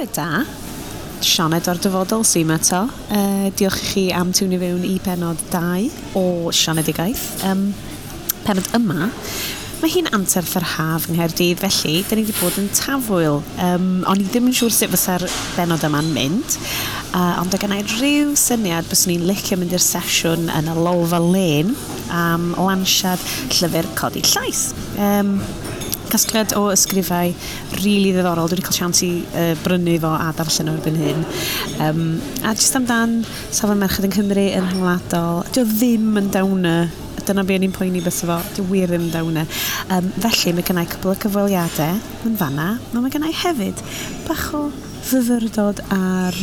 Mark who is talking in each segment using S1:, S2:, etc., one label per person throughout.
S1: bore da. Sioned o'r dyfodol sy'n yma to. Uh, diolch i chi am tiwnio fewn i penod 2 o Sionedigaeth. Um, penod yma, mae hi'n anterth yr haf yng Nghaerdydd, felly, da ni wedi bod yn tafwyl. Um, o'n i ddim yn siŵr sut fysa'r benod yma'n mynd, uh, ond o gynnau rhyw syniad bys ni'n licio mynd i'r sesiwn yn y lolfa len am lansiad llyfr codi llais. Um, casgliad o ysgrifau rili really ddiddorol. Dwi wedi cael siant i uh, brynu fo a darllen o'r byn hyn. Um, a jyst amdan Safon Merched yn Cymru yn rhyngwladol, dwi ddim yn dawna. dyna be o'n i'n poeni beth fo, dwi wir yn dawna. Um, felly mae gennau cwbl o cyfweliadau yn fanna, ond mae gennau hefyd bach o fyfyrdod ar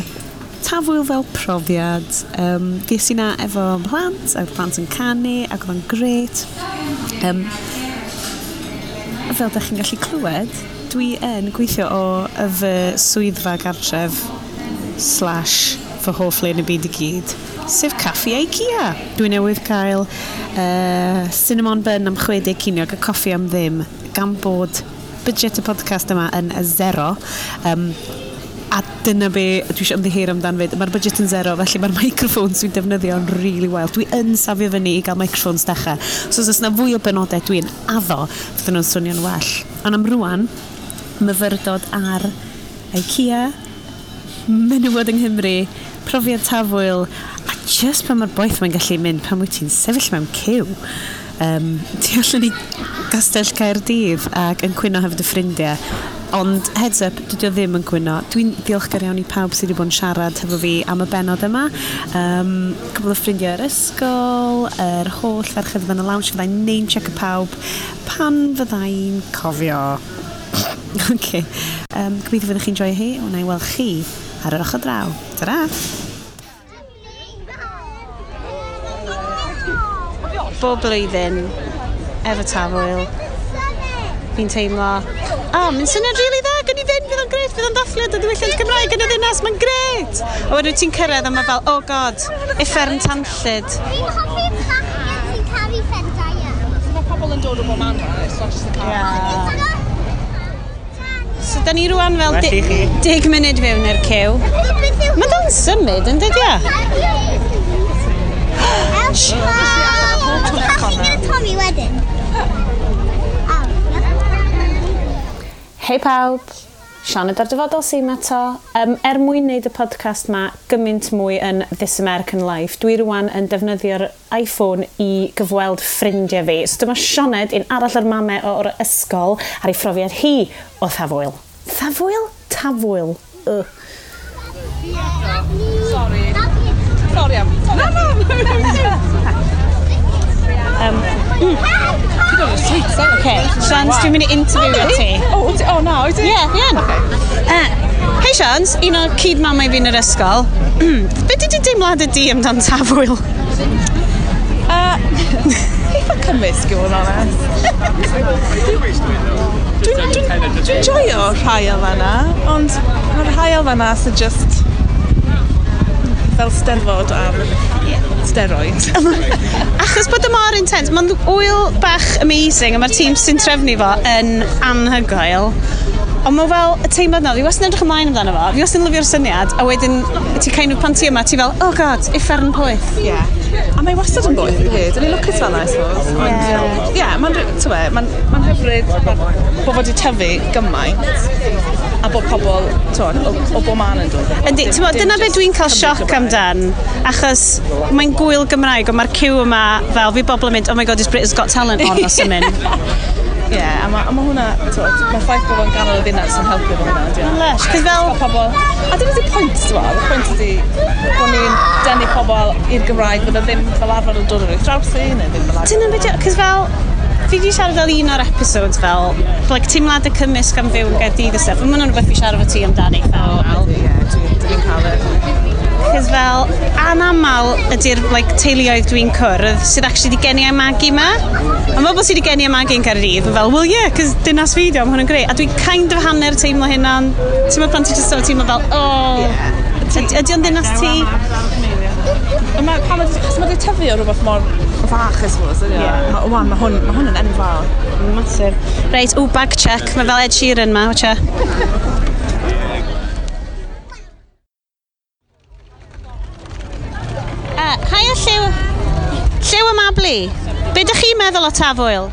S1: tafwyl fel profiad. Um, Ges i na efo plant, a plant yn canu, ac oedd o'n gret. Um, fel ydych chi'n gallu clywed, dwi yn gweithio o y fy swyddfa gartref slash fy hoff le yn y byd i gyd sef caffi IKEA. Dwi newydd cael uh, cinnamon bun am 60 ciniog a coffi am ddim gan bod budget y podcast yma yn zero. Um, a dyna be dwi eisiau ymddiheir amdan fyd. Mae'r budget yn zero, felly mae'r microphones dwi'n defnyddio yn really wild. Dwi yn safio fyny i gael microphones dechrau. So os yna fwy o benodau dwi'n addo, fydden nhw'n swnio'n well. Ond am rwan, myfyrdod ar IKEA, menywod yng Nghymru, profiad tafwyl, a just pan mae'r boeth mae'n gallu mynd pan wyt ti'n sefyll mewn cyw um, ti allan i gastell Caerdydd ac yn cwyno hefyd y ffrindiau Ond heads up, dydw i ddim yn cwyno. Dwi'n diolchgar iawn i pawb sydd wedi bod yn siarad hefo fi am y benod yma. Um, Cwbl o ffrindiau yr ysgol, yr holl ferched fan y lounge, fyddai'n name check y pawb. Pan fyddai'n cofio? OK. Um, gobeithio fyddwch chi'n joio hi, wna i weld chi ar yr ochr draw. Ta-ra! Bob blwyddyn, efo tafwyl, fi'n teimlo a mae'n syniad rili really dda, gan i fynd, fydd o'n gret, fydd o'n dathliad o ddiwylliant Cymraeg yn y ddinas, mae'n gret! A wedyn ti'n cyrraedd a mae fel, oh god, effern tanllyd.
S2: Fi'n hoffi'r bachgen sy'n caru ffendau.
S3: Mae pobl yn dod o bob man it's not just the car.
S1: Yeah. So, da ni rwan fel 10 munud fewn i'r cew. Mae da'n symud, yn dydi
S2: a? Elfa! Elfa!
S1: Hei pawb, Sianed ar dyfodol sy'n eto. Um, er mwyn wneud y podcast ma gymaint mwy yn This American Life, dwi rwan yn defnyddio'r iPhone i gyfweld ffrindiau fi. So dyma Sianed un arall ar mame o'r ysgol ar ei phrofiad hi o thafwyl. Thafwyl? Tafwyl. Uh.
S3: Sorry. Sorry am... No, no!
S1: Um, mm. Okay, Shans, dwi'n mynd i interview oh, ti.
S3: Oh, oh no, is it?
S1: Yeah, yeah. Okay. Uh, Hei Shans, un o'r cyd mamau fi'n yr ysgol. Be di di deimlad y di amdan tafwyl?
S3: Uh, eitha cymysg i fod yn honest. Dwi'n joio rhai o fanna, ond mae'r rhai o fanna sy'n just fel sterfod am steroid.
S1: Achos bod y mor intens, mae'n wyl bach amazing a mae'r tîm sy'n trefnu fo yn anhygoel. Ond mae fel y teimlad na, fi wastad yn edrych ymlaen amdano fo, fi wastad yn lyfio'r syniad, a wedyn ti kind of pan ti yma, ti fel, oh god, uffern poeth.
S3: Yeah. A mae wastad yn boeth i hyd, yn ei lwcus fel I suppose. Ond, ie, mae'n ma hyfryd bod fod wedi tyfu gymaint a bod pobl o, o bob man yn dod.
S1: Yndi, ti'n bod, dyna beth dwi'n cael sioc amdan, achos mae'n gwyl Gymraeg, ond mae'r cyw yma fel fi bobl yn mynd, oh my god, is Britain's got talent on, os yn mynd.
S3: Ie, yeah, a mae ma hwnna, mae ffaith bod o'n ganol y ddinas yn helpu fo hwnna,
S1: Lush, cos fel...
S3: Pobl, a dyna di pwynt, dwi'n meddwl, y pwynt ydi bod ni'n denu pobl i'r Gymraeg, bod o e ddim fel arfer yn dod o'r thrawsi, neu ddim fel arfer.
S1: Dyna beth, cos fel, fi wedi siarad fel un o'r episodes fel, like, teimlad y cymysg am fyw yn gael dydd y stuff. a mae'n rhywbeth fi siarad fo ti amdani
S3: fel. Wel, ie, dwi'n cael
S1: y anamal ydy'r like, teuluoedd dwi'n cwrdd sydd actually di geni magu ma. A fel bobl sydd wedi geni magu yn Caerdydd, yn fel, well yeah, cos dynas fi di, am hwn yn greu. A dwi'n kind of hanner teimlo hynna'n, ti'n meddwl pan ti'n just teimlo fel, oh, yeah. ydy o'n dynas ti?
S3: Mae pan mae'n tyfu o rhywbeth mor fach, I suppose, ydy o. Wan, mae hwn ma hwn yn enfawr.
S1: Masif. Reit, o, bag check. Mae fel Ed Sheeran ma, watcha. lot afoel?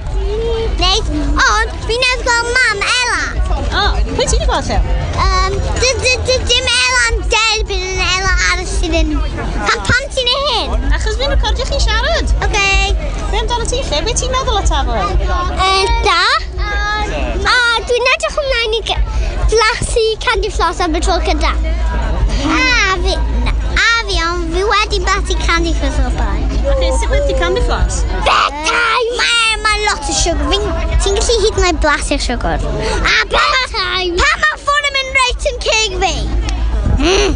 S2: Neis, ond fi nes gweld mam Ela.
S1: O, oh, pwy ti'n gweld te?
S2: Um, dim Ela'n derbyn yn Ela ar y sydd Pam ti'n ei hyn?
S1: Achos fi'n recordio chi siarad.
S2: Oce. Okay.
S1: Be amdano ti lle? Be ti'n meddwl o afoel?
S2: Um, da. A dwi'n edrych ymlaen i flasu candy floss am y tro cyda. A fi iawn, fi wedi bati Candy Floss o'r blaen.
S1: Ac sut wedi Candy Floss?
S2: Bedtime! Mae ma lot o siwgr. Ti'n gallu hyd yn oed blasu'r siwgr. A bedtime! Pa mae ffôn yn mynd reit yn ceg fi? Mm.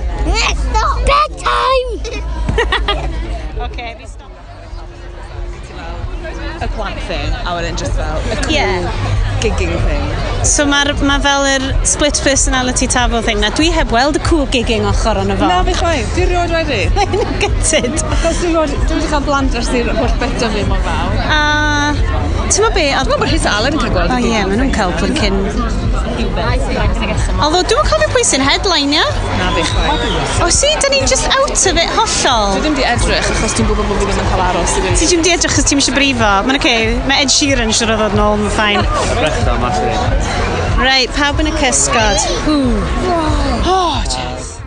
S2: Stop! Bedtime!
S1: okay,
S3: a quack thing a wedyn just fel a cool
S1: yeah.
S3: gigging thing.
S1: So mae ma fel yr split personality tafo thing na. Dwi heb weld y cool gigging ochr o'n y fo.
S3: Na, fe chwaith. Dwi'n rhoi wedi.
S1: Mae'n gytid.
S3: Achos dwi'n wedi cael blant ers i'r holl beth fi mor fawr.
S1: A... Ti'n ma be?
S3: Ti'n ma bod Rhys Allen yn cael gweld?
S1: O ie, maen nhw'n cael plyn cyn pubis. Although, dwi'n cofio pwy sy'n headline, ia?
S3: Na, fi chwaith. E?
S1: O, si, da ni'n just out of it hollol.
S3: Dwi ddim di edrych, achos dwi'n gwybod bod fi ddim yn cael aros i
S1: fi.
S3: Ti
S1: ddim di edrych, achos ti'n eisiau brifo. Mae'n oce, okay. mae Ed Sheeran siwr o ddod nôl, mae'n ffain.
S4: Brechta, ma'n
S1: Right, pawb yn y cysgod. Hw.
S3: Oh, Jess.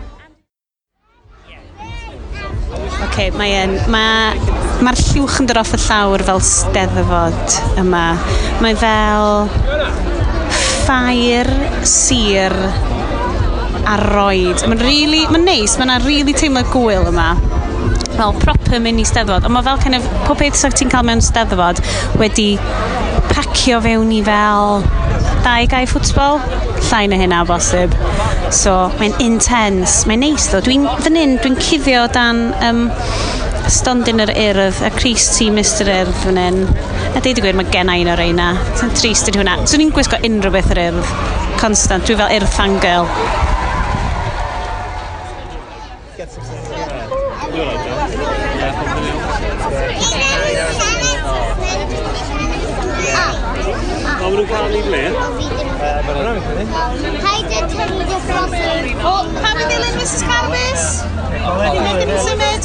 S1: okay, mae yn... Mae'r ma llwch yn dod off y llawr fel steddfod yma. Mae fel ffair, sir a roed. Mae'n really, ma neis, mae'n really teimlo gwyl yma fel proper mini steddfod, ond mae fel kind of, pob beth sy'n ti'n cael mewn steddfod wedi pacio fewn i fel dau gau ffwtbol, llai na hynna bosib. So, mae'n intense, mae'n neis ddo. Dwi'n, fan hyn, dwi'n cuddio dan um, stondin yr urdd, y Cris T. Mr Urdd fan hyn. A deud i gwir, mae gen i un o'r reina. Ti'n trist ydy hwnna. Swn i'n gwisgo unrhyw beth yr urdd. Constant, dwi fel urdd fangirl.
S4: Mae'n nhw'n cael ei ble?
S2: Paid yn tynnu ffrosi.
S1: O, pam i ddilyn Mrs Carwys? Ni'n mynd
S2: i ni symud.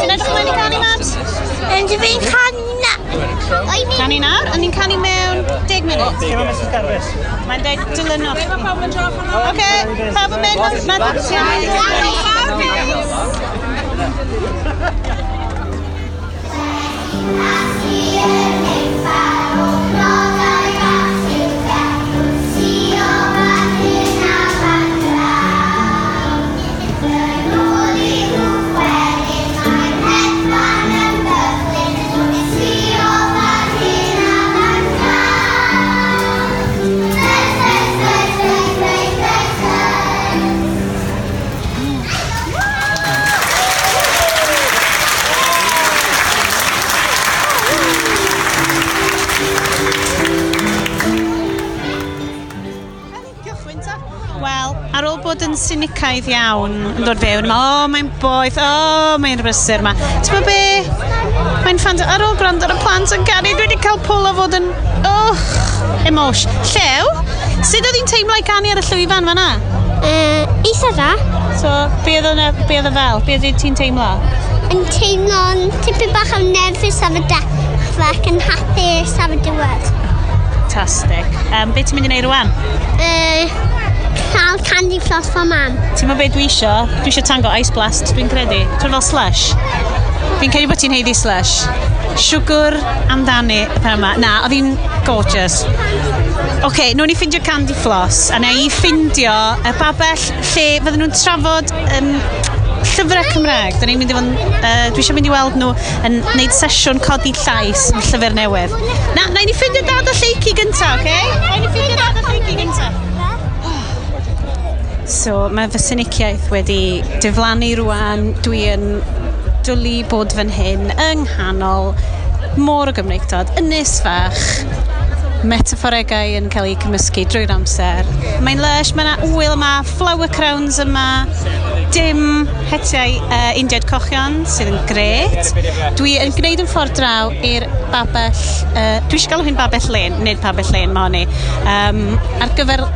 S1: Ti'n edrych ymlaen i canu,
S2: Mabs? Yn dy fi'n canu
S1: Canu nawr, a ni'n canu mewn 10 munud. Ti'n mynd Mrs Carwys? Mae'n deg dilynol. Oce, pawb yn mynd. Mae'n deg dilynol. Bye. boeth iawn yn dod fewn. Ma, o, oh, mae'n boeth, o, oh, mae'n brysur yma. Ti'n ma be? Mae'n ffant ar ôl gwrando ar y plant yn gari, dwi wedi cael pwl o fod yn... Oh, emosh. Llew, sut oedd hi'n teimlo i canu ar y llwyfan fan'na?
S2: Uh, isa dda.
S1: So, be oedd yna, be oedd y fel? Be oedd ti'n teimlo?
S2: Yn teimlo'n tipyn bach am nerfus am y dechrau ac yn hapus am y diwedd.
S1: Fantastic. Um, be ti'n mynd i wneud rwan?
S2: Uh, cael candy floss for mam.
S1: Ti'n ma be dwi isio? Dwi isio tango ice blast, dwi'n credu. Dwi'n fel slush. Fi'n credu bod ti'n heiddi slush. Siwgr amdani y pen yma. Na, oedd hi'n gorgeous. Oce, okay, nhw'n i ffindio candy floss, a neu i ffindio y babell lle fydden nhw'n trafod um, llyfrau Cymraeg. Da ni'n mynd i fod... Uh, dwi eisiau mynd i weld nhw yn gwneud sesiwn codi llais yn llyfr newydd. Na, na i ni ffindio dad o lleici gyntaf, oce? Okay? Na i ni ffindio dad o lleici gyntaf. So mae fy syniciaeth wedi diflannu rwan. Dwi yn dwlu bod fan hyn yng nghanol môr o Gymreigdod, ynys fach, metaforegau yn cael eu cymysgu drwy'r amser. Mae'n lush, mae yna wyl yma, flower crowns yma, dim hetiau uh, Indiad Cochion sydd yn gret. Dwi yn gwneud yn ffordd draw i'r babell, uh, dwi eisiau galw hyn babell len, nid babell len, mae honni, um, ar gyfer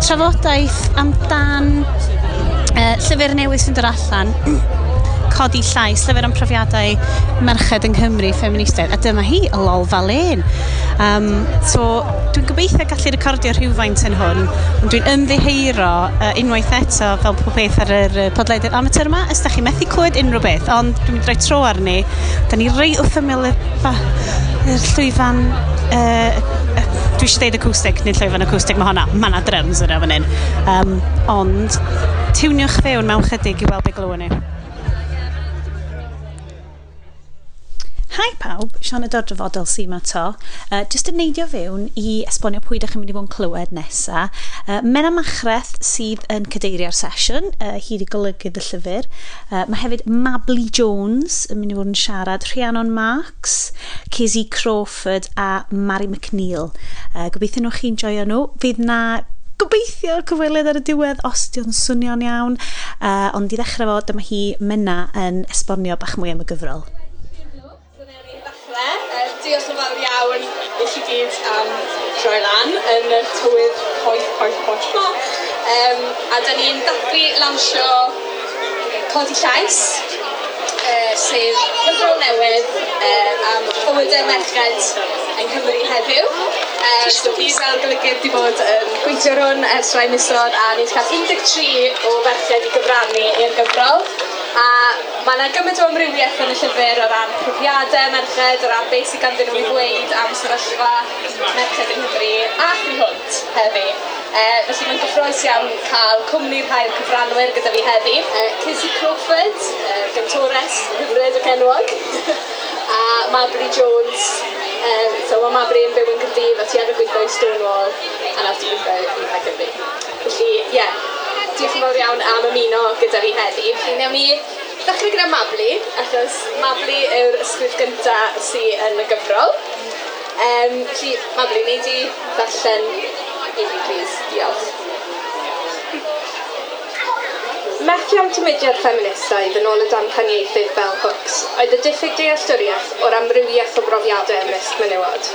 S1: trafodaeth amdan uh, llyfr newydd sy'n dod allan codi llais, llyfr am profiadau merched yng Nghymru, ffeministaidd, a dyma hi, y lol falen. Um, so, dwi'n gobeithio gallu recordio rhywfaint yn hwn, ond dwi'n ymddiheiro uh, unwaith eto fel pob beth ar yr uh, podleidydd amateur yma, ys da chi methu clywed unrhyw beth, ond dwi'n mynd rhoi tro arni, da ni rei wrth ymwyl y, y llwyfan uh, dwi eisiau deud acoustic, nid llwyfan acoustic mae hwnna, mae yna drums yna fan hyn. Um, ond, tiwniwch fewn mewn chydig i weld be glywon ni. Hi pawb, Sian y Dodrefodol sy'n ma to. Uh, just yn neidio fewn i esbonio pwy ydych chi'n mynd i fod yn clywed nesa. Uh, Mena Machreth sydd yn cadeirio'r sesiwn, uh, hi wedi golygu y llyfr. Uh, mae hefyd Mably Jones yn mynd i fod yn siarad, Rhiannon Marks, Casey Crawford a Mary McNeil. Uh, gobeithio nhw chi'n joio nhw. Fydd na gobeithio cyfweliad ar y diwedd os di o'n swnio'n iawn. Uh, ond i ddechrau fod, dyma hi Mena yn esbonio bach mwy am y gyfrol e.
S5: Uh, diolch yn fawr iawn i chi gyd am droi lan yn y tywydd poeth, poeth, poeth ma. Um, a da ni'n dathlu lansio Codi Llais, uh, sef gyfrol newydd uh, am bywydau merched yng Nghymru heddiw. Uh, so fi fel golygydd wedi bod yn um, gweithio hwn ers rhai misoedd a ni wedi cael 13 o ferched i gyfrannu i'r gyfrol a mae yna gymaint o amrywiaeth yn y llyfr o ran profiadau merched, o ran beth sydd ganddyn nhw i ddweud am sefyllfa merched yng Nghymru a chi hwnt heddi. E, felly mae'n gyffroes iawn cael cwmni'r rhai'r cyfranwyr gyda fi heddi. E, Cizzy Crawford, e, gyntores, hyfryd o Cenwog, a Mabry Jones, e, so mae Mabry yn byw yn Cyrdydd a ti ar y gweithio i Stonewall a nawr ti'n gweithio i Cymru. Felly, ie, yeah, diolch yn fawr iawn am ymuno gyda fi heddi. Felly, newn ni ddechrau gyda Mabli, achos Mabli yw'r ysgrif gyntaf sydd yn y gyfrol. Um, felly, Mabli, neud i ddarllen i fi, please. Diolch. Methiant y mudiad ffeministaidd yn ôl y damcaniaethydd bell hooks oedd y diffyg dealltwriaeth o'r amrywiaeth o brofiadau ymysg menywod.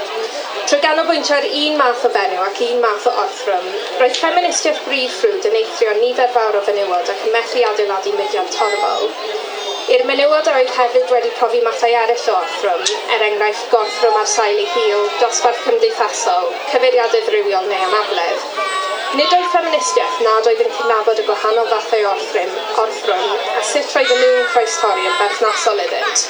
S5: Trwy ganolbwyntio ar un math o fenyw ac un math o orthrwm, roedd ffeministiaeth brif ffrwd yn eithrio nifer fawr o fenywod ac yn methu adeiladu mudiad torfol. I'r menywod oedd hefyd wedi profi mathau eraill o orthrwm, er enghraifft gorthrwm ar sail ei hil, dosbarth cymdeithasol, cyfeiriadau ddrywiol neu anabledd, Nid oedd ffeministiaeth nad oedd yn cydnabod y gwahanol fathau o orthrym, orthrwm a sut roedden nhw'n croestorri yn berthnasol iddynt.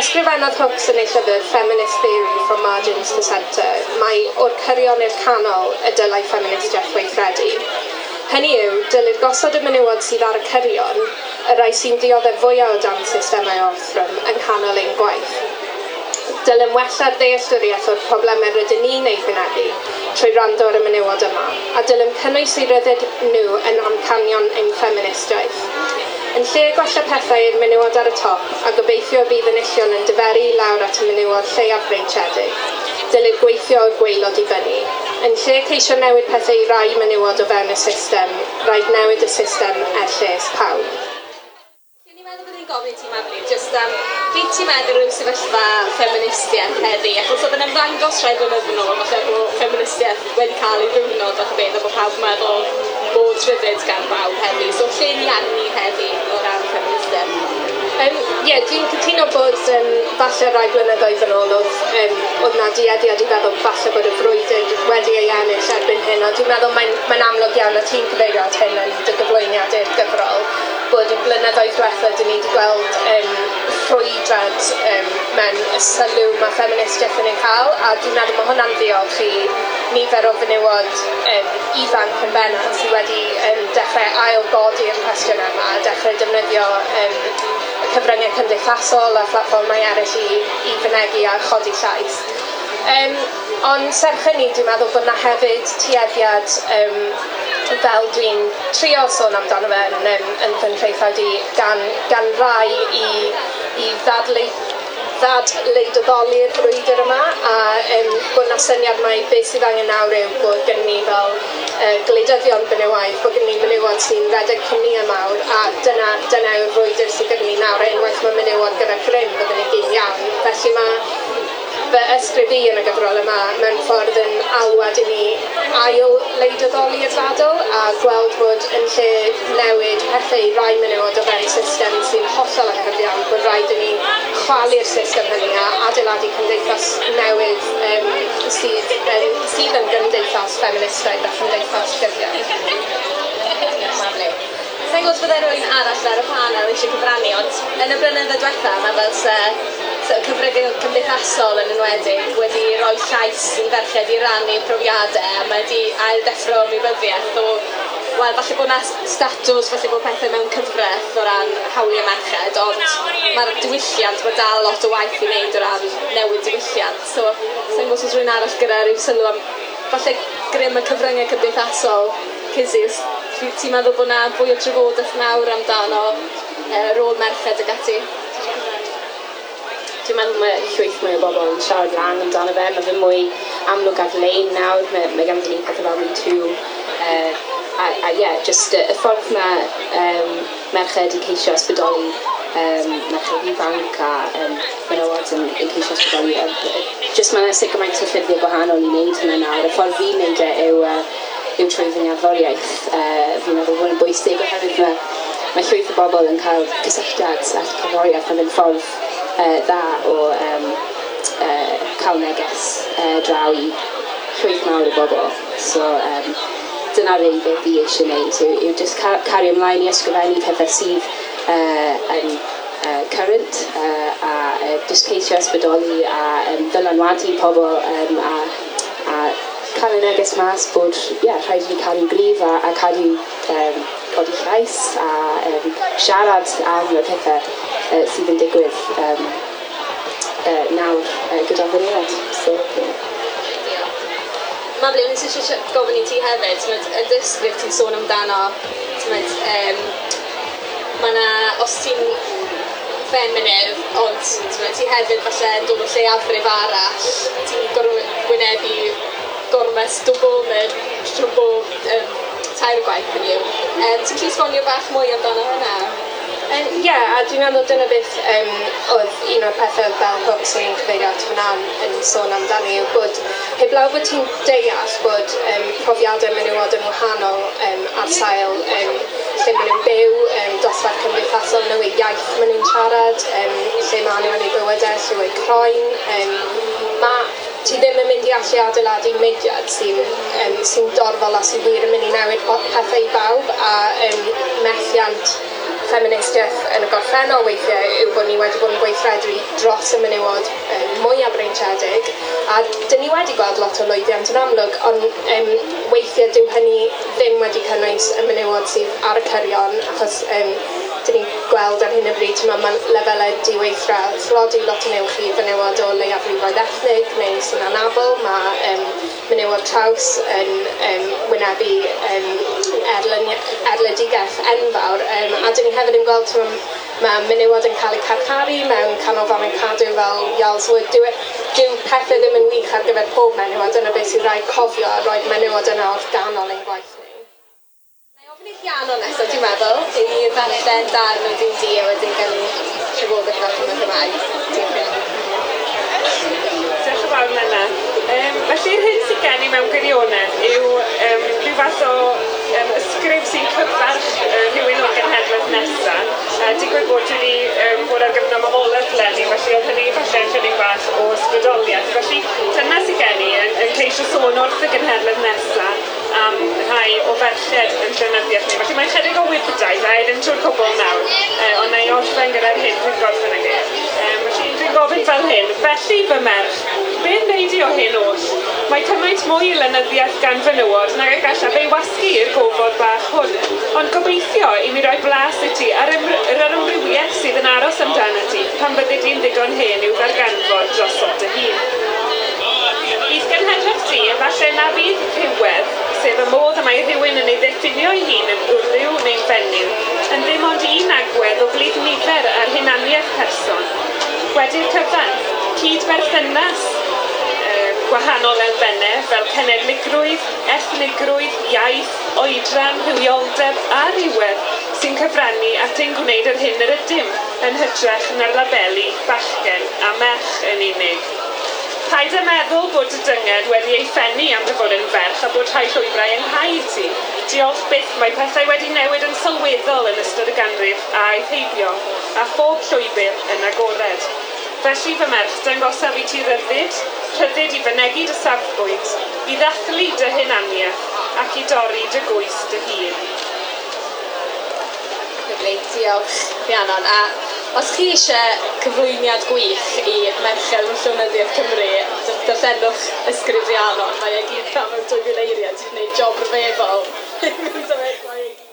S5: Ysgrifennodd Hooks yn ei llyfr Feminist Theory from Margins to Centre mae o'r cyrion i'r canol y dylai ffeministiaeth weithredu. Hynny yw, dylid gosod y menywod sydd ar y cyrion, y rai sy'n dioddef fwyaf o dan systemau orthrym, yn canol ein gwaith. Dylem wella'r ddealltwriaeth o'r problemau rydyn ni'n ei wynebu trwy rando ar y menywod yma, a dylem cynnwys eirydded nhw yn amcanion ein ffeministiaeth. Yn lle gwella pethau i'r menywod ar y top, a gobeithio bydd enillion yn dyferu lawr at y menywod lleiaf breintiedig, dylid gweithio o'r gweilod i fyny. Yn lle ceisio newid pethau i rai menywod o fewn y system, rhaid newid y system er lles pawb. Cyn i meddwl bod ni'n gofyn ti, Mabli, jyst am um be ti'n meddwl yw sefyllfa ffeministiaeth heddi? Ac oedd yn ymddangos rhaid yn ydyn nhw, falle bod ffeministiaeth wedi cael ei ddiwrnod ac beth, a bod pawb meddwl bod rhyddid gan bawb heddi. So lle ni arni heddi o ran ffeministiaeth? Um, yeah, dwi'n cytuno bod um, falle rai blynyddoedd yn ôl oedd, um, oedd na diediad i feddwl falle bod y frwydr wedi ei ennill erbyn hyn, ond dwi'n meddwl mae'n mae amlwg iawn a ti'n cyfeirio at hyn yn dy gyflwyniad i'r gyfrol bod y blynyddoedd diwethaf dyn ni wedi gweld um, ffrwydrad um, mewn y sylw mae ffeministiaeth yn ei cael a dwi'n meddwl mae hwnna'n ddiolch i nifer o fenywod um, ifanc yn bennaf sydd wedi um, dechrau ailgodi'r cwestiwn yma a dechrau defnyddio um, y cyfryngau cymdeithasol a phlatfformau eraill i, i fynegu a chodi llais. Um, ond serch hynny, dwi'n meddwl bod yna hefyd tueddiad um, fel dwi'n trio sôn amdano fe yn, yn, yn fy nrheithau di gan, gan rai i, i ddadleith ddadleidyddoli'r brwydr yma a um, bod na syniad mae beth sydd angen nawr yw bod gen ni fel uh, gwleidyddion benywaidd, bod gen ni menywod sy'n redeg cwmnïau mawr a dyna, dyna yw'r brwydr sydd gen ni nawr a unwaith mae menywod gyda Crym byddwn ni'n gyd iawn. Felly mae fy ysgrif i yn y gyfrol yma mewn ffordd yn alwad i ni ail leidyddoli y ddadl a gweld bod yn lle newid pethau rai menywod o fewn system sy'n hollol anghyfiawn bod rhaid i ni chwalu'r system hynny a adeiladu cymdeithas newydd um, sydd, um, sydd yn gymdeithas feministaidd a cymdeithas gyfiawn.
S6: Sa'n gwybod byddai rhywun arall ar y panel eisiau cyfrannu, ond yn y blynyddoedd diwetha, mae fel se so cyfryngau cymdeithasol yn enwedig wedi rhoi llais i'n ferched i rannu profiadau a mae wedi ail-deffro ymwybyddiaeth o Wel, falle bod yna statws, falle bod pethau mewn cyfraith o ran hawliau merched, ond mae'r diwylliant, mae dal lot o waith i wneud o ran newid diwylliant. So, sa'n gwybod os rhywun arall gyda rhyw sylw am, falle grym y cyfryngau cymdeithasol, Cizis, ti'n meddwl bod yna fwy o trafodaeth nawr amdano e, rôl merched ag ati?
S7: dwi'n meddwl mae llwyth mwy o bobl yn siarad lan amdano fe. Mae fe mwy amlwg ar lein nawr, mae, mae ganddo ni pethau fel Me Too. Uh, a, a yeah, just y, y ffordd mae um, merched yn ceisio ysbrydoli um, merched ifanc a um, menywod yn, yn ceisio ysbrydoli. Uh, just mae'n sicr mae'n tyffyddiau gwahanol i wneud hynny nawr. Y ffordd fi'n wneud e yw, uh, yw trwy fy ngaforiaeth. Uh, fi'n meddwl bod yn bwysig oherwydd mae mae llwyth o bobl yn cael cysylltiad at cyforiaeth yn ffordd uh, dda o um, uh, cael neges uh, draw i llwyth mawr o bobl. So, um, dyna rei beth fi eisiau gwneud, yw, yw just car cario ymlaen i ysgrifennu pethau sydd uh, yn uh, current uh, a uh, just ceisio ysbrydoli a um, dylanwadu pobl um, a, a cael ei neges mas bod yeah, rhaid i ni cadw grif a, a cadw um, codi llais a um, siarad am y pethau uh, sydd yn digwydd um, uh, nawr uh, gyda fy fyrwyd. So, yeah.
S6: Mabli, o'n eisiau gofyn i ti hefyd, tymod, y dysgrif ti'n sôn amdano, tymod, um, mae yna, os ti'n feminif, ond ti hefyd falle yn dod o lle afrif arall, ti'n gorfod gwynebu gormes dwbwlnir trwy bob um, tair gwaith yn yw. Um, Ti'n ti'n sfonio bach mwy amdano hynna?
S5: Ie, um, yeah, a dwi'n meddwl dyna beth um, oedd un o'r pethau fel Hooks o'n i'n cyfeirio at fyna yn sôn amdani yw bod heblaw bod ti'n deall bod um, profiadau menywod yn wahanol um, ar sail um, lle maen nhw'n byw, um, dosbarth cymdeithasol nhw, eu iaith maen nhw'n siarad, um, lle maen nhw yn eu bywydau, lle eu croen. Um, mae ti ddim yn mynd i allu adeiladu mudiad sy'n um, sy dorfol a sy'n wir yn mynd i newid pethau i bawb a um, methiant ffeministiaeth yn y gorffennol weithiau yw bod ni wedi bod yn gweithredu dros y menywod um, mwy a abreintiedig a dyn ni wedi gweld lot o lwyddiant yn amlwg ond um, weithiau dyw hynny ddim wedi cynnwys y menywod sydd ar y cyrion achos um, dyn ni gweld ar hyn o bryd, mae ma lefelau diweithra slodi lot yn uwch i fenywod o leiafrifoedd ethnig neu sy'n anabl, mae um, menywod traws yn um, wynebu um, erlydigeth enfawr, um, a dyn ni hefyd yn gweld mae ma menywod yn cael eu carcharu mewn canolfan yn cadw fel Ials Wood. Dyw, e- dyw pethau ddim yn wych ar gyfer pob menywod, dyna beth sy'n rhaid cofio a roed menywod yna organol ein gwaith
S6: piano nesaf, ti'n meddwl, i ddarllen darn o dwi'n di a wedyn gael ni llywogaeth fel yn Gymraeg.
S8: Diolch yn fawr, Nena. Um, felly'r hyn sy'n gen i mewn gwirionedd yw um, rhyw fath o um, ysgrif sy'n cyfarch uh, rhywun o'r genhedlaeth nesaf. Uh, digwydd bod wedi um, bod ar gyfnod mafoleth leni, felly oedd hynny falle yn chydig bach o ysbrydoliaeth. Felly dyna sy'n gen i yn, yn ceisio sôn wrth y genhedlaeth nesaf am rhai o ferched yn llenyddiaeth ni. Felly mae'n chydig o wybodaeth, a i ddim trwy'r cwbl nawr, e, ond na i orffen gyda'r hyn dwi'n gorffen ag e. Felly dwi'n gofyn fel hyn, felly fy merch, be'n neud i o hyn oll? Mae cymaint mwy i lenyddiaeth gan fenywod nag y gallaf ei wasgu i'r gofod bach hwn, ond gobeithio i mi roi blas i ti ar yr ymrywiaeth sydd yn aros amdano ti pan bydde di'n ddigon hen i'w ddarganfod dros dy hun. Bydd genhedlodd ti efallai na fydd rhywedd sef y modd y mae rhywun yn ei ddiffinio ei hun yn wrhyw neu'n fenyw yn ddim ond un agwedd o glid nifer ar hunaniaeth person. Wedi'r cyfan, cyd-berthynas e, gwahanol elfennau fel cenedligrwydd, ethnigrwydd, iaith, oedran, rhywioldeb a rhywedd sy'n cyfrannu at ein gwneud yr hyn yr ydym yn hytrach na'r labelu bachgen a merch yn unig. Paid â meddwl bod y dynged wedi ei ffennu am dy fod yn ferch a bod rhai llwybrau yng nghaed ti. Diolch byth mae pethau wedi newid yn sylweddol yn ystod y ganrif a ei heibio, a phob llwybr yn agored. Felly fy merch dangosaf i ti ryddid, rhyddid i fynegu dy safbwynt, i ddathlu dy hunaniaeth ac i dorri dy gwys dy hun.
S6: Lyfli, diolch Rhiannon. A os chi eisiau cyflwyniad gwych i Merched Llynyddiaeth Cymru, darllenwch ysgrif Rhiannon. Mae e gyd pam yn dwy fil eiriau, ti'n gwneud job rhyfeddol.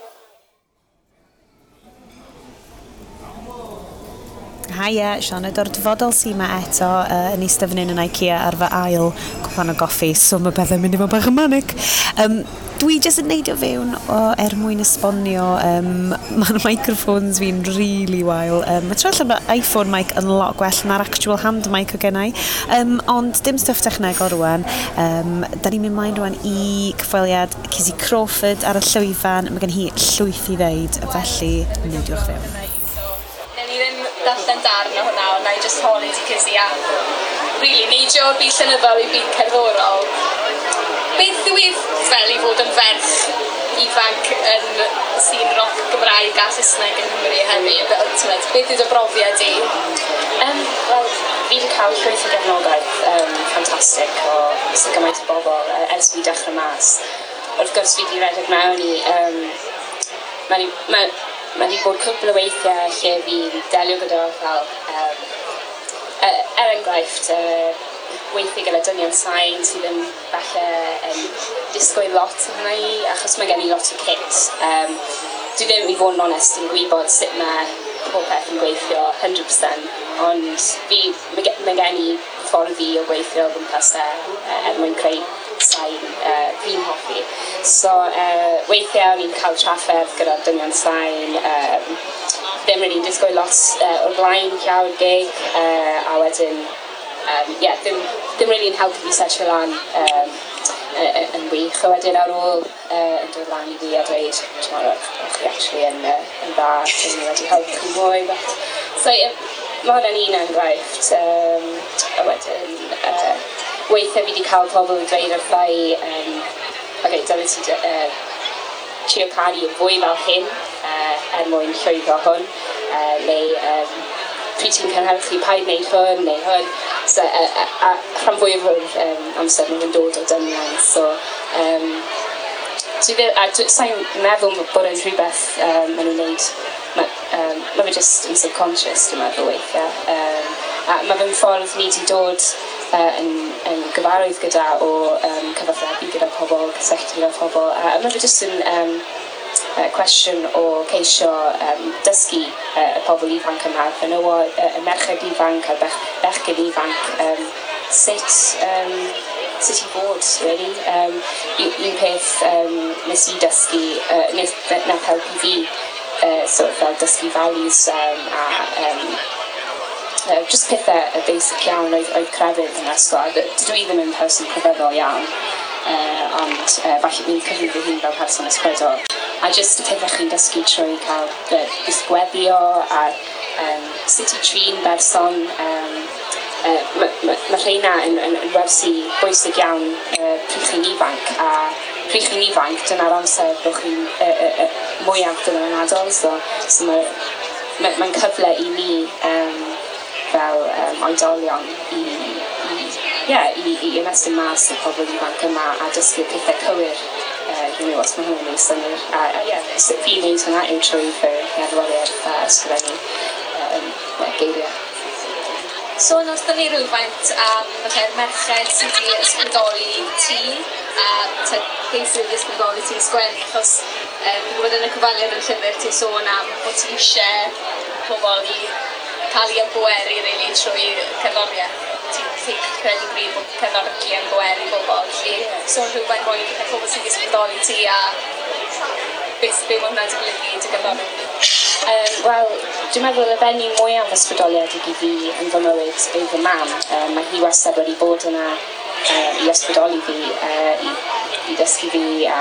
S1: Haia, Sian, ydo'r dyfodol sy'n ma eto uh, yn eistedd fan hyn yn IKEA ar fy ail cwpan o goffi, so mae bethau'n mynd i fod bach yn manic. Um, dwi jyst yn neidio fewn o er mwyn esbonio um, mae'r microphones fi'n really wael. Um, mae trwy'n lle iPhone mic yn lot gwell. Na'r actual hand mic o gennau um, ond dim stwff technegol rwan um, da ni'n mynd mlaen rwan i cyffweliad Cizzy Crawford ar y llwyfan. Mae gen hi llwyth i ddeud. Felly neidiwch fewn
S6: darllen darn o hwnna, ond na i just holi ti cysi a really neidio o'r byd llenyddol i byd cerddorol. Beth yw eif fel i fod yn ferch ifanc yn sy'n roc Gymraeg a Saesneg yn Cymru hynny? Beth yw dy brofiad i?
S7: Um, Wel, fi wedi cael llwyth o gefnogaeth um, ffantastig o sy'n gymaint o bobl uh, ers fi dechrau mas. Wrth gwrs fi wedi redeg mewn i... Um, mewn Mae wedi bod cwbl o weithiau lle fi'n delio gyda fel, um, er, enghraifft, uh, weithio gyda dynion sain sydd yn falle um, disgwyl lot o hwnna i, achos mae gen i lot o kit. Um, dwi ddim i fod yn onest yn gwybod sut mae pob peth yn gweithio 100%, ond fi, mae gen i ffordd fi o gweithio o gwmpas e, e er mwyn creu sain uh, fi'n hoffi. So, uh, weithiau o'n i'n cael trafferth gyda dynion sain, um, ddim rydyn ni'n disgwyl lot uh, o'r blaen llawer gig, uh, a wedyn, um, yeah, ddim, ddim rydyn ni'n helpu fi setio lan um, yn wych a wedyn ar ôl uh, yn dod lan i fi a dweud tomorrow chi actually yn, uh, yn dda yn wedi helpu chi mwy but, so yeah, mae hwnna'n un enghraifft um, a wedyn uh, weithiau fi wedi cael pobl yn dweud wrtha i, um, okay, dyna ti uh, trio caru yn fwy fel hyn uh, er mwyn llwyddo hwn, uh, neu um, pryd ti'n cynhyrchu paid wneud hwn neu hwn. So, a, a, a rhan fwyaf o'r um, amser nhw'n dod o dynion. So, um, dwi ddim, a dwi sa'n meddwl bod yn rhywbeth um, maen nhw'n neud. Mae um, ma fe just yn subconscious, dwi'n meddwl weithiau. Um, a mae fe'n ffordd ni wedi dod pethe yn, yn gyfarwydd gyda o um, cyfathrebu gyda pobl, cysylltu gyda pobl. A yma fe jyst yn um, uh, cwestiwn o ceisio um, dysgu uh, y pobl ifanc yma, fenywod, y, nôl, uh, y merched ifanc a'r bech, bechgyn ifanc, um, sut um, sut i bod, really. Um, un peth um, nes i dysgu, uh, nes, nes helpu fi uh, sort of fel dysgu values um, a um, you know, just pethau e, y basic iawn oedd, oedd crefydd yn ysgol. Dydw i ddim yn person crefyddol iawn, uh, ond uh, falle fi'n cyfri fy hun fel person ysbrydol. A just y pethau chi'n dysgu trwy cael gwisgweddio a um, sut i trin berson. Um, uh, mae ma, ma rheina yn, yn, yn wersi bwysig iawn uh, pryd chi'n ifanc a pryd chi'n ifanc dyna'r amser bod chi'n uh, uh, uh, mwy adol so, so mae'n ma, ma cyfle i ni um, fel um, oedolion i, i, yeah, i, i ymestyn mas y pobl ifanc yma a dysgu pethau cywir uh, i nhw os mae hwnnw'n ei synwyr. A, a yeah, sut i wneud hwnna yw trwy fy gerddoriaeth a ysgrifennu um, geiriau.
S6: So, yn wrthyn ni rhywfaint am um, yr merched sydd wedi ysbrydoli ti, a beth sydd wedi ysbrydoli ti sgwennu, achos um, bod yn y cyfaliad yn llyfr ti'n sôn am bod ti eisiau pobl i cael ei ymgweru really, trwy cerddoriaeth. Ti'n ti'n credu bryd bod cerddoriaeth yn gweru bobl. Felly, so rhywbeth mwy y pobl sy'n ysbrydoli ti a beth be mae hwnna'n golygu dy gerddoriaeth.
S7: Um, Wel, dwi'n meddwl y benni mwy am ysbrydoliad i fi yn fy mywyd yw fy mam. Um, mae hi wastad wedi bod yna uh, i ysbrydoli fi, uh, i, i dysgu fi a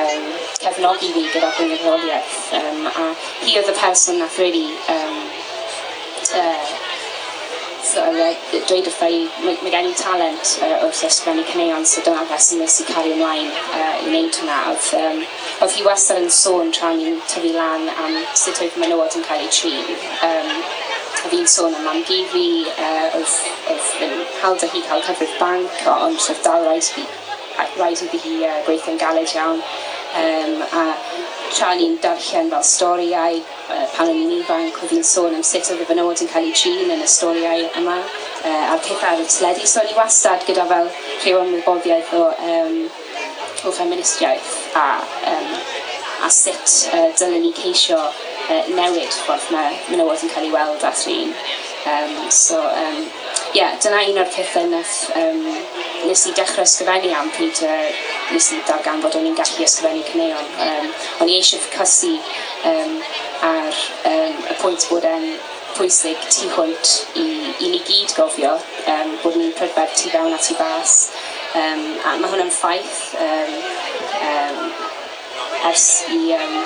S7: um, cefnogi fi gyda gwyneddoliaeth. Um, a hi oedd y person nath really um, uh, sort dweud wrtha i, mae, mae gen i talent uh, wrth ysgrifennu caneuon, so dyna beth sy'n nes i cario ymlaen uh, i wneud hwnna. Oedd, um, oedd hi wastad yn sôn tra ni'n tyfu lan am sut oedd menywod yn cael ei trin. Um, a fi'n sôn am mam gi fi, uh, oedd, oedd yn hawdd â hi cael cyfrif banc, ond oedd dal rhaid i fi, rhaid i fi hi uh, gweithio'n galed iawn. Um, a tra ni'n darllen fel storiau, pan o'n i'n ifanc, oedd hi'n sôn am sut oedd y fenywod yn cael ei trin yn y storiau yma, uh, a'r pethau ar y teledu. So o'n i wastad gyda fel rhyw ymwyboddiaeth o, um, o feministiaeth a, um, a sut uh, dylen ni ceisio uh, newid ffordd mae menywod yn cael ei weld at ni'n. Um, so, um, yeah, dyna un o'r pethau nath, um, nes i dechrau ysgrifennu am pryd uh, nes i dargan bod o'n i'n gallu ysgrifennu cyneuon. Um, o'n i eisiau ffocysu um, ar um, y pwynt bod e'n pwysig tu hwnt i, i ni gyd gofio, um, bod ni'n prydferth tu fewn a tu fas. Um, a mae hwnna'n ffaith um, um, ers i, um,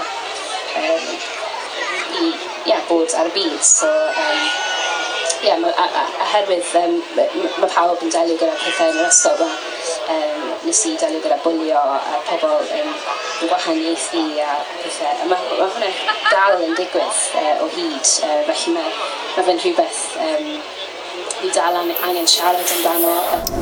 S7: um, i yeah, bod ar y byd. So, um, ie, yeah, oherwydd um, mae pawb yn delio gyda pethau yn yr ysgol. yma, Um, nes i delio gyda bwlio a pobl um, yn gwahaniaethu a pethau. A mae ma hwnna dal yn digwydd uh, o hyd, uh, felly mae, ma fe'n rhywbeth um, ni dal angen siarad amdano.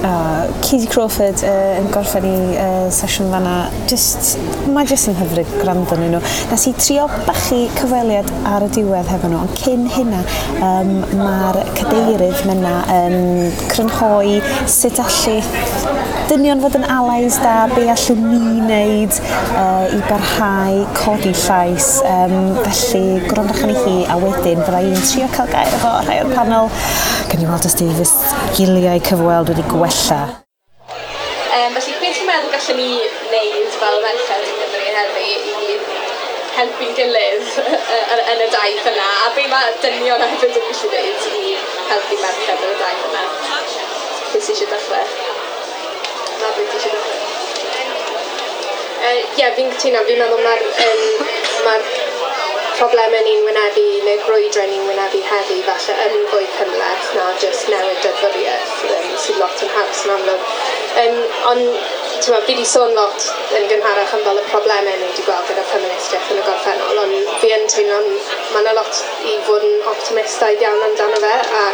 S1: Uh, Katie Crawford uh, yn gorffen i uh, sesiwn fanna. Just, mae jyst yn hyfryd gwrando nhw nhw. Nes i trio bachu cyfweliad ar y diwedd hefo nhw, ond cyn hynna um, mae'r cadeirydd myna yn crynhoi sut allu dynion fod yn alais da, be allwn ni wneud uh, i barhau codi llais. Um, felly, gwrandwch yn i chi a wedyn fydda i'n trio cael gair efo rhai o'r panel gan i weld os di fy sgiliau cyfweld wedi gwella.
S5: Um, felly, beth ti'n meddwl gallwn ni wneud fel merched yn Gymru heddi i helpu'n gilydd yn y daith yna, a be mae dynion hefyd yn gallu gwneud i helpu merched yn y daith yna? Beth sy'n eisiau dechrau? Na, beth sy'n eisiau dechrau? Ie, uh, yeah, fi'n cytuno, fi'n meddwl mae'r um, ma problemau ni'n wynebu neu brwydrau ni'n wynebu heddi falle yn fwy cymleth na jyst newid dyfyriaeth um, sydd lot yn haws yn amlwg. Um, ond tyma, fi wedi sôn lot yn gynharach am fel y problemau ni wedi gweld gyda ffeministiaeth yn y gorffennol, ond fi yn teimlo'n mae yna lot i fod yn optimistaidd iawn amdano fe, a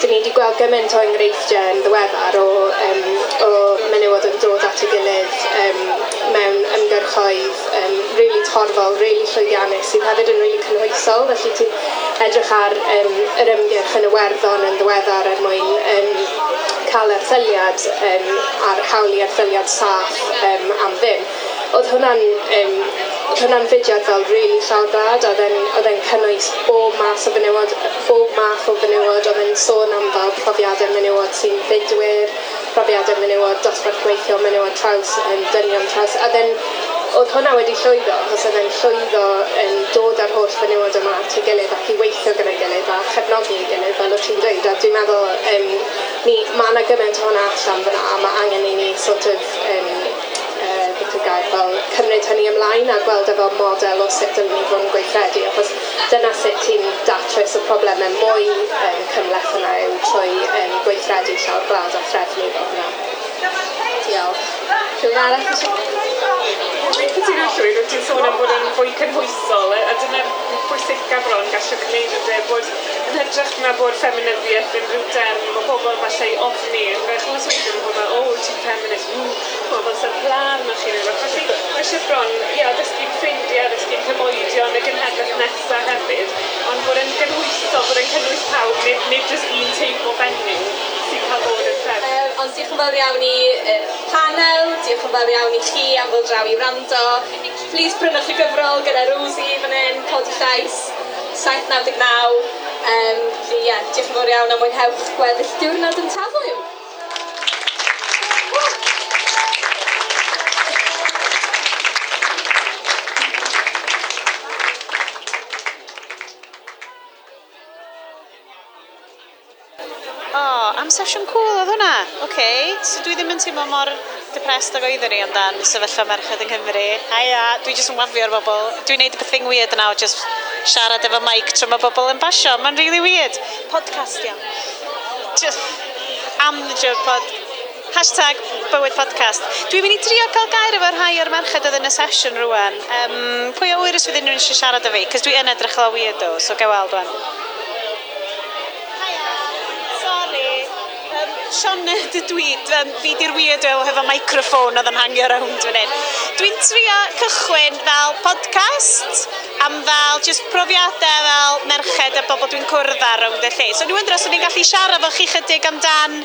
S5: dyn ni wedi gweld gymaint o enghreifftiau yn ddiweddar o, um, o menywod yn dod at y gilydd um, mewn ymgyrchoedd um, really torfol, really llwyddiannus sydd hefyd yn really cynhwysol, felly ti'n edrych ar um, yr ymgyrch yn y werddon yn ddiweddar er mwyn um, cael erthyliad um, a'r hawli erthyliad saff um, am ddim. Oedd hwnna'n um, hwnna'n fudiad fel rili llawdrad a oedd e'n cynnwys bob math o fenywod, bob math o fenywod oedd e'n sôn am fel profiadau menywod sy'n fudwyr, profiadau menywod, dosbarth gweithio menywod traws yn dynion traws a then oedd hwnna wedi llwyddo achos oedd e'n llwyddo yn dod ar holl fenywod yma at ei gilydd ac i weithio gyda'i gilydd a chefnogi ei gilydd fel o ti'n dweud a dwi'n meddwl um, ni, mae yna gymaint o hwnna allan fyna a mae angen i ni sort of um, fodel cymryd hynny ymlaen a gweld efo model o sut dylwn ni fod yn gweithredu achos dyna sut ti'n datrys y problemau mwy um, cymleth yna yw trwy um, gweithredu llawer gwlad a threfnu fel hynna. Diolch. Rwy'n arall eisiau...
S8: Dwi'n cytuno llwyr, wyt ti'n sôn am bod yn fwy cynhwysol, a dyna'r pwysicaf bron gallwch gwneud ydy bod yn hytrach na bod ffeminyddiaeth yn rhyw derm o bobl falle i ofni, yn fe chymys weithio yn bod o, ti'n feminist, mm, ww, mae'n fel sy'n blan o'ch chi'n rhywbeth. Felly, mae eisiau bron, ia, dysgu'n ffrindiau, dysgu'n cymoedio yn y gynhedlaeth nesaf hefyd, ond bod yn gynhwysol, bod yn cynnwys pawb, nid, nid jyst un teip o fenyw sy'n cael bod yn trefn.
S5: Um, ond diolch yn fawr iawn i uh, panel, diolch yn fawr iawn i chi am fod draw i wrando. Please prynwch y gyfrol gyda Rosie fan hyn, Codi Llais, 799. Um, yeah, diolch yn fawr iawn am mwynhewch gweddill diwrnod yn tafwyl.
S1: O, oh, am sesiwn cool oedd hwnna. Oce, okay. so dwi ddim yn teimlo mor depressed ag oeddwn i amdan sefyllfa merched yng Nghymru. Aia, dwi jyst yn wafio'r bobl. Dwi'n neud y thing weird yna o just siarad efo mic tra mae bobl yn basio. Mae'n really weird. Podcast, ia. Just amateur pod. Hashtag bywyd podcast. Dwi'n mynd i trio cael gair efo'r rhai o'r merched oedd yn y sesiwn rwan. Um, pwy o wir os fydd unrhyw eisiau siarad â fi? Cys dwi yn edrych o weirdo, so gael weld rwan. Sioned dydw i. Fi di'r weirdo hefo microffon oedd yn hangio rownd fan hyn. Dwi'n trio cychwyn fel podcast am fel just profiadau fel merched a bobl dwi'n cwrdd ar rownd y lle. So dwi'n dros o'n i'n gallu siarad efo chi chydig amdan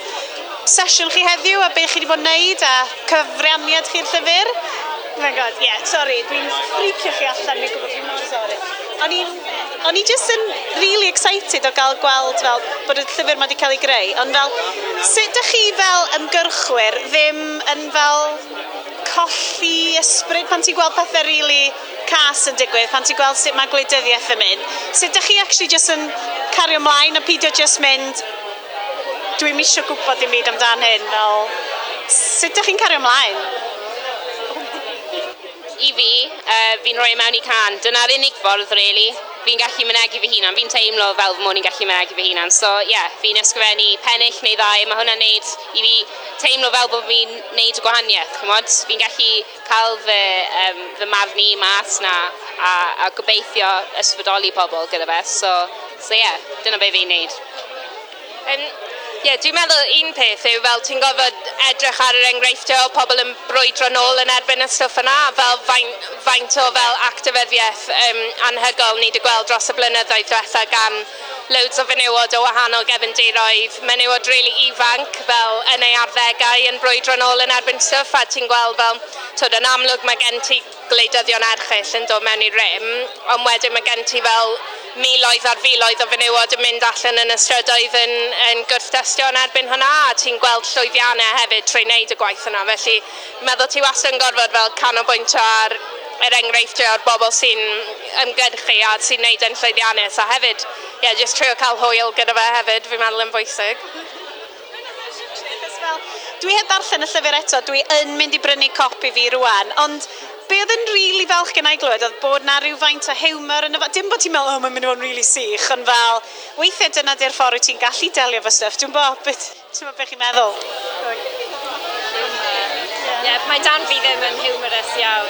S1: sesiwn chi heddiw a beth chi wedi bod yn neud a cyfraniad chi'r llyfr. Oh my god, yeah, sorry, dwi'n ffricio chi allan, dwi'n gwybod, dwi'n mor sorry. O'n i'n o'n i just yn really excited o gael gweld fel bod y llyfr mae wedi cael ei greu, ond fel sut ydych chi fel ymgyrchwyr ddim yn fel colli ysbryd pan ti'n gweld pethau really cas yn digwydd, pan ti'n gweld sut mae gwleidyddiaeth yn mynd, sut ydych chi actually just yn cario ymlaen a pidio just mynd dwi'n misio gwybod dim byd amdan hyn, fel sut ydych chi'n cario ymlaen?
S9: I fi, uh, fi'n rhoi e mewn i can. Dyna'r unig ffordd, really fi'n gallu mynegu fy hunan, fi'n teimlo fel fy mod i'n gallu mynegu fy hunan. So ie, yeah, fi'n ysgrifennu pennill neu ddau, mae hwnna'n neud i fi teimlo fel bod fi'n neud y gwahaniaeth. Fi'n gallu cael fy, um, fy marn i mas na a, a gobeithio ysbrydoli pobl gyda fe. So, so ie, yeah, dyna be fi'n neud. Um, Ie, yeah, dwi'n meddwl un peth yw fel ti'n gofod edrych ar yr enghreifftiau o pobl yn brwydro nôl yn erbyn y stwff yna, fel faint, faint o fel actifyddiaeth um, anhygol ni wedi gweld dros y blynyddoedd diwetha gan loads o fenywod o wahanol gefndiroedd, menywod rili really ifanc fel yn ei arddegau yn brwydro nôl yn erbyn stwff a ti'n gweld fel, twyd yn amlwg mae gen ti gwleidyddion erchill yn dod mewn i rym, ond wedyn mae gen ti fel miloedd ar filoedd o fenywod yn mynd allan yn y strydoedd yn, yn gwrthdestio yn erbyn hwnna a ti'n gweld llwyddiannau hefyd trwy wneud y gwaith yna. Felly meddwl ti wastad yn gorfod fel canolbwyntio ar yr enghreifftiau o'r bobl sy'n ymgyrchu a sy'n neud yn llwyddiannus a hefyd, ie, yeah, jyst trio cael hwyl gyda fe hefyd, fi'n meddwl yn bwysig.
S1: Dwi heb darllen y llyfr eto, dwi yn mynd i brynu copi fi rwan, ond be oedd yn rili really falch gen i glywed oedd bod na rhywfaint o hiwmor yn y... Dim bod ti'n meddwl, oh, mae'n mynd i fod yn rili really sych, ond fel, weithiau dyna di'r ffordd wyt ti'n gallu delio fo stuff. Dwi'n bod, beth, ti'n meddwl beth chi'n meddwl?
S10: Yeah, mae dan fi ddim yn humorous iawn.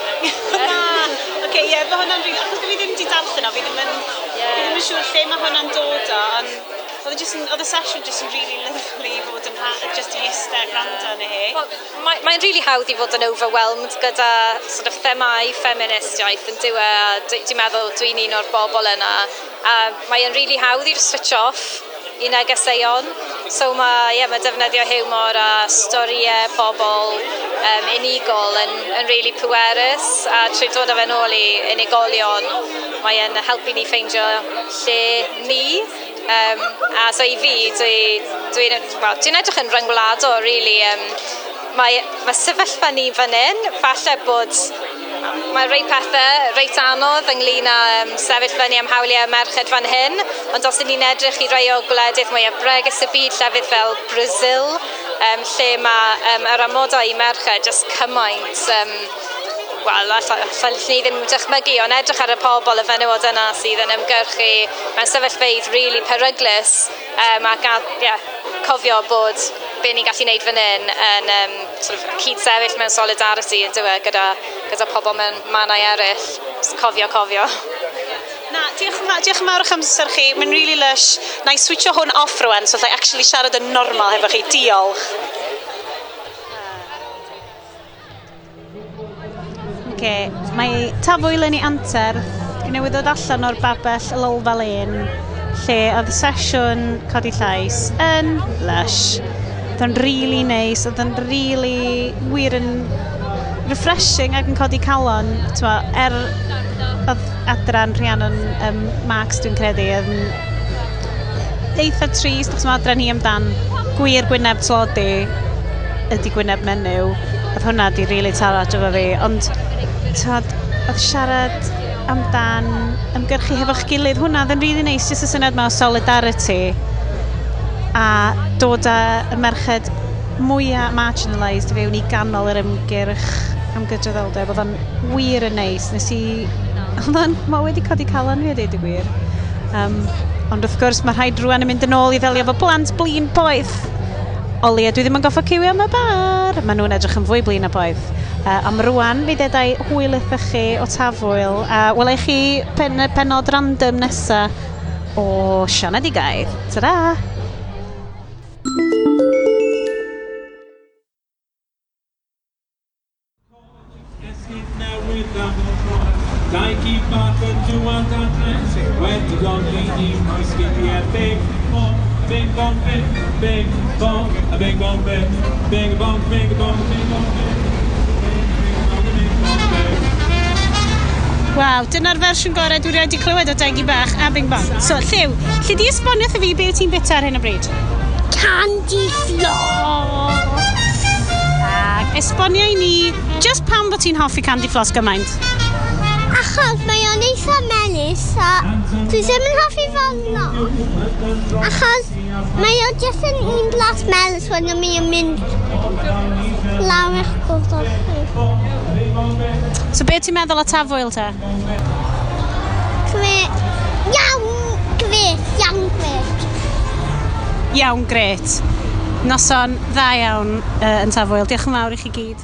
S1: Oce, ie, mae hwnna'n rili... Achos fi ddim wedi darllen o, fi ddim yn... Yeah. Fi ddim yn siŵr lle mae hwnna'n dod o, ond oedd e y, yn, oedd y sesiwn jyst yn really lyflu fod yn just i eistedd gwrando yn hi. Well,
S10: Mae'n mae really hawdd i fod yn overwhelmed gyda sort of themau feministiaeth yn diwe. Dwi'n meddwl dwi'n un o'r bobl yna. Um, Mae'n really hawdd i'r switch off i negeseuon. So mae, yeah, mae defnyddio hiwmor a storiau pobl um, unigol yn, yn really pwerus a trwy dod â fe nôl i unigolion mae'n helpu ni ffeindio lle ni Um, a so i fi, dwi'n dwi, dwi well, dwi edrych yn ryngwladol, really. Um, mae, mae sefyllfa ni fan hyn, falle bod mae rei pethau reit anodd ynglyn â um, sefyll fyny am hawliau merched fan hyn, ond os ni'n edrych i rei o gwledydd mwyaf bregus y byd llefydd fel Brazil, um, lle mae um, yr amodau i merched jyst cymaint um, wel, allan ni ddim dychmygu, ond edrych ar y pobl, y fenywod yna sydd yn ymgyrchu mewn sefyllfeidd really peryglus um, ac a, yeah, cofio bod be ni'n gallu gwneud fan hyn yn um, sort of cyd-sefyll mewn solidarity yn dywe gyda, gyda pobl mewn mannau eraill. Cofio, cofio.
S1: Na, diolch yn fawr, diolch yn fawr o'ch amser chi. Mae'n really lush. Na i switcho hwn off rwan, so allai actually siarad yn normal hefo chi. Diolch. Okay. Mae tafwyl yn ei anter, newydd ddod allan o'r babell Lolfa Lane lle oedd sesiwn codi llais yn lush. Oedd o'n really nice, oedd o'n really wir yn refreshing ac yn codi calon. Twa, er oedd adran Rhiannon um, Max dwi'n credu yn eitha trist, achos mae adran hi amdan gwir gwyneb tlodi ydy gwyneb menyw. Oedd hwnna di really taro efo fi, ond tod, oedd siarad amdan ymgyrchu hefo'ch gilydd. Hwna, oedd yn rili really neis, jyst y syniad yma o solidarity a dod â y merched mwyaf marginalised i fewn i ganol yr ymgyrch am gydraddoldeb, Oedd o'n wir yn neis. Nes i... Oedd o'n... Mae wedi codi calon fi a deud y gwir. Um, ond wrth gwrs mae rhaid rwan yn mynd yn ôl i ddelio efo blant blin poeth. Oli, dwi ddim yn goffa cywio am y bar. Maen nhw'n edrych yn fwy blin a boedd. Uh, am rwan, mi dedau hwyl ydych chi o tafwyl. Uh, Welai chi pen, penod random nesa o Sianed i Ta-da!
S11: Daiki Barker, Dwan Dan Clancy, Wendy Gongi, New Mouse, Giddy, Epic, Mom, bing bong bing, bing bong, a bing bong bing, bing bong, bing bong, bing bong bing.
S1: Waw, dyna'r fersiwn gorau dwi wedi clywed o Degi Bach a Bing Bong. So, Lliw, lle di esbonio wrtho fi beth ti'n bita ar hyn o bryd?
S2: Candy Floss!
S1: Ac esbonio i ni, just pam bod ti'n hoffi Candy Floss gymaint?
S2: Achos mae o'n eitha melus a dwi ddim yn hoffi fel no. Achos Mae o jyst yn un blas melys wedyn mi yn mynd lawr eich gofod.
S1: So beth ti'n meddwl o tafwyl te?
S2: Gret. Iawn gret. Iawn gret.
S1: Iawn gret. Noson dda iawn uh, yn tafwyl. Diolch yn fawr i chi gyd.